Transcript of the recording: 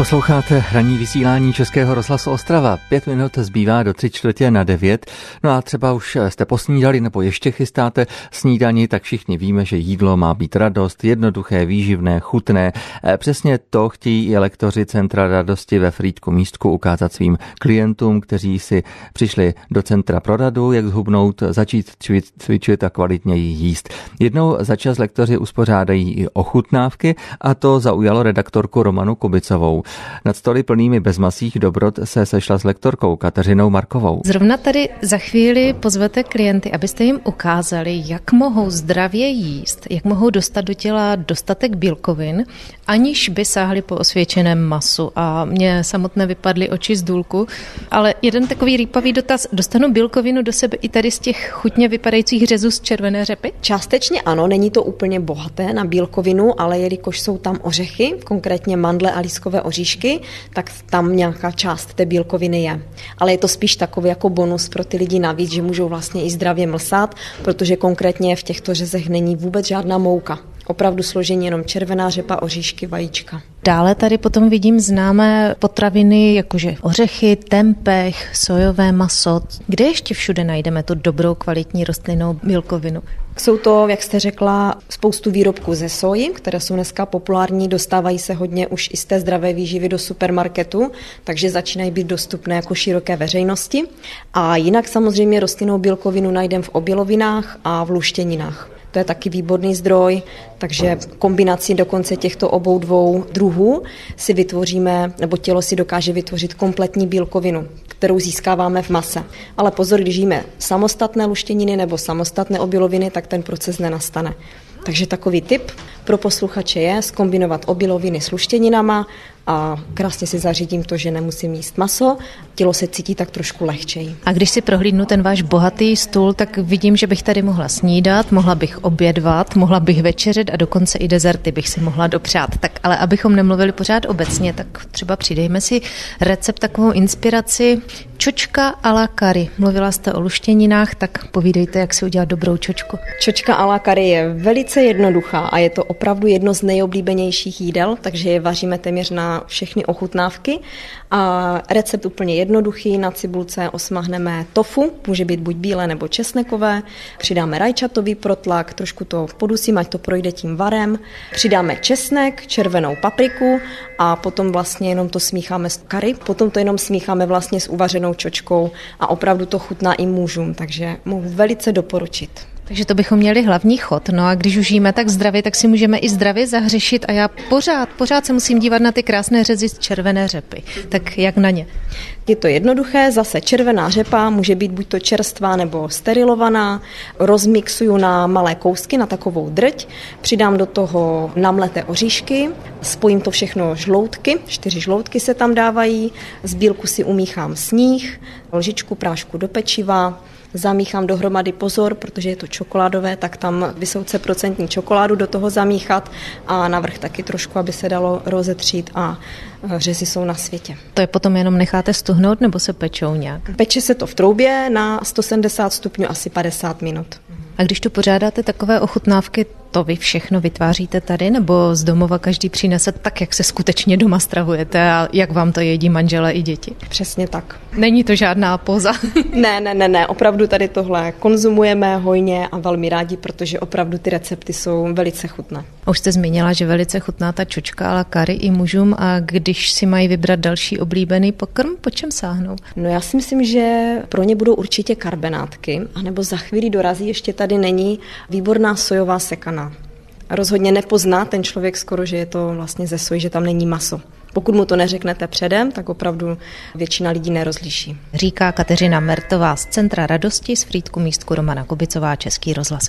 Posloucháte hraní vysílání Českého rozhlasu Ostrava. Pět minut zbývá do tři čtvrtě na devět. No a třeba už jste posnídali nebo ještě chystáte snídani, tak všichni víme, že jídlo má být radost, jednoduché, výživné, chutné. E, přesně to chtějí i lektoři Centra radosti ve Frýdku místku ukázat svým klientům, kteří si přišli do Centra pro radu, jak zhubnout, začít cvičit a kvalitně jíst. Jednou za čas lektoři uspořádají i ochutnávky a to zaujalo redaktorku Romanu Kubicovou. Nad stoly plnými bezmasých dobrot se sešla s lektorkou Kateřinou Markovou. Zrovna tady za chvíli pozvete klienty, abyste jim ukázali, jak mohou zdravě jíst, jak mohou dostat do těla dostatek bílkovin, aniž by sáhli po osvědčeném masu. A mě samotné vypadly oči z důlku, ale jeden takový rýpavý dotaz, dostanu bílkovinu do sebe i tady z těch chutně vypadajících řezů z červené řepy? Částečně ano, není to úplně bohaté na bílkovinu, ale jelikož jsou tam ořechy, konkrétně mandle a lískové oříšky, oříšky, tak tam nějaká část té bílkoviny je. Ale je to spíš takový jako bonus pro ty lidi navíc, že můžou vlastně i zdravě mlsat, protože konkrétně v těchto řezech není vůbec žádná mouka. Opravdu složení jenom červená řepa, oříšky, vajíčka. Dále tady potom vidím známé potraviny, jakože ořechy, tempeh, sojové maso. Kde ještě všude najdeme tu dobrou kvalitní rostlinnou bílkovinu? Jsou to, jak jste řekla, spoustu výrobků ze soji, které jsou dneska populární, dostávají se hodně už i z té zdravé výživy do supermarketu, takže začínají být dostupné jako široké veřejnosti. A jinak samozřejmě rostlinnou bílkovinu najdeme v obilovinách a v luštěninách. To je taky výborný zdroj, takže kombinací dokonce těchto obou dvou druhů si vytvoříme, nebo tělo si dokáže vytvořit kompletní bílkovinu, kterou získáváme v mase. Ale pozor, když jíme samostatné luštěniny nebo samostatné obiloviny, tak ten proces nenastane. Takže takový tip pro posluchače je skombinovat obiloviny s luštěninama a krásně si zařídím to, že nemusím jíst maso, tělo se cítí tak trošku lehčej. A když si prohlídnu ten váš bohatý stůl, tak vidím, že bych tady mohla snídat, mohla bych obědvat, mohla bych večeřet a dokonce i dezerty bych si mohla dopřát. Tak ale abychom nemluvili pořád obecně, tak třeba přidejme si recept, takovou inspiraci. Čočka a la kary. Mluvila jste o luštěninách, tak povídejte, jak si udělat dobrou čočku. Čočka a la kary je velice jednoduchá a je to opravdu jedno z nejoblíbenějších jídel, takže je vaříme téměř na všechny ochutnávky. A recept úplně jednoduchý, na cibulce osmahneme tofu, může být buď bílé nebo česnekové, přidáme rajčatový protlak, trošku to podusím, ať to projde tím varem, přidáme česnek, červenou papriku a potom vlastně jenom to smícháme s kary, potom to jenom smícháme vlastně s uvařenou čočkou a opravdu to chutná i mužům, takže mohu velice doporučit. Takže to bychom měli hlavní chod. No a když už žijeme tak zdravě, tak si můžeme i zdravě zahřešit a já pořád, pořád se musím dívat na ty krásné řezy z červené řepy. Tak jak na ně? Je to jednoduché, zase červená řepa může být buď to čerstvá nebo sterilovaná. Rozmixuju na malé kousky, na takovou drť, přidám do toho namleté oříšky, spojím to všechno žloutky, čtyři žloutky se tam dávají, z bílku si umíchám sníh, lžičku prášku do pečiva, zamíchám dohromady pozor, protože je to čokoládové, tak tam vysoce procentní čokoládu do toho zamíchat a navrh taky trošku, aby se dalo rozetřít a e, řezy jsou na světě. To je potom jenom necháte stuhnout nebo se pečou nějak? Peče se to v troubě na 170 stupňů asi 50 minut. A když tu pořádáte takové ochutnávky, to vy všechno vytváříte tady, nebo z domova každý přinese tak, jak se skutečně doma stravujete a jak vám to jedí manžele i děti? Přesně tak. Není to žádná poza. ne, ne, ne, ne, opravdu tady tohle konzumujeme hojně a velmi rádi, protože opravdu ty recepty jsou velice chutné. Už jste zmínila, že velice chutná ta čočka ale kary i mužům a když si mají vybrat další oblíbený pokrm, po čem sáhnou? No já si myslím, že pro ně budou určitě karbenátky, anebo za chvíli dorazí, ještě tady není výborná sojová sekana rozhodně nepozná ten člověk skoro, že je to vlastně ze soji, že tam není maso. Pokud mu to neřeknete předem, tak opravdu většina lidí nerozliší. Říká Kateřina Mertová z Centra radosti z Frýdku místku Romana Kubicová, Český rozhlas.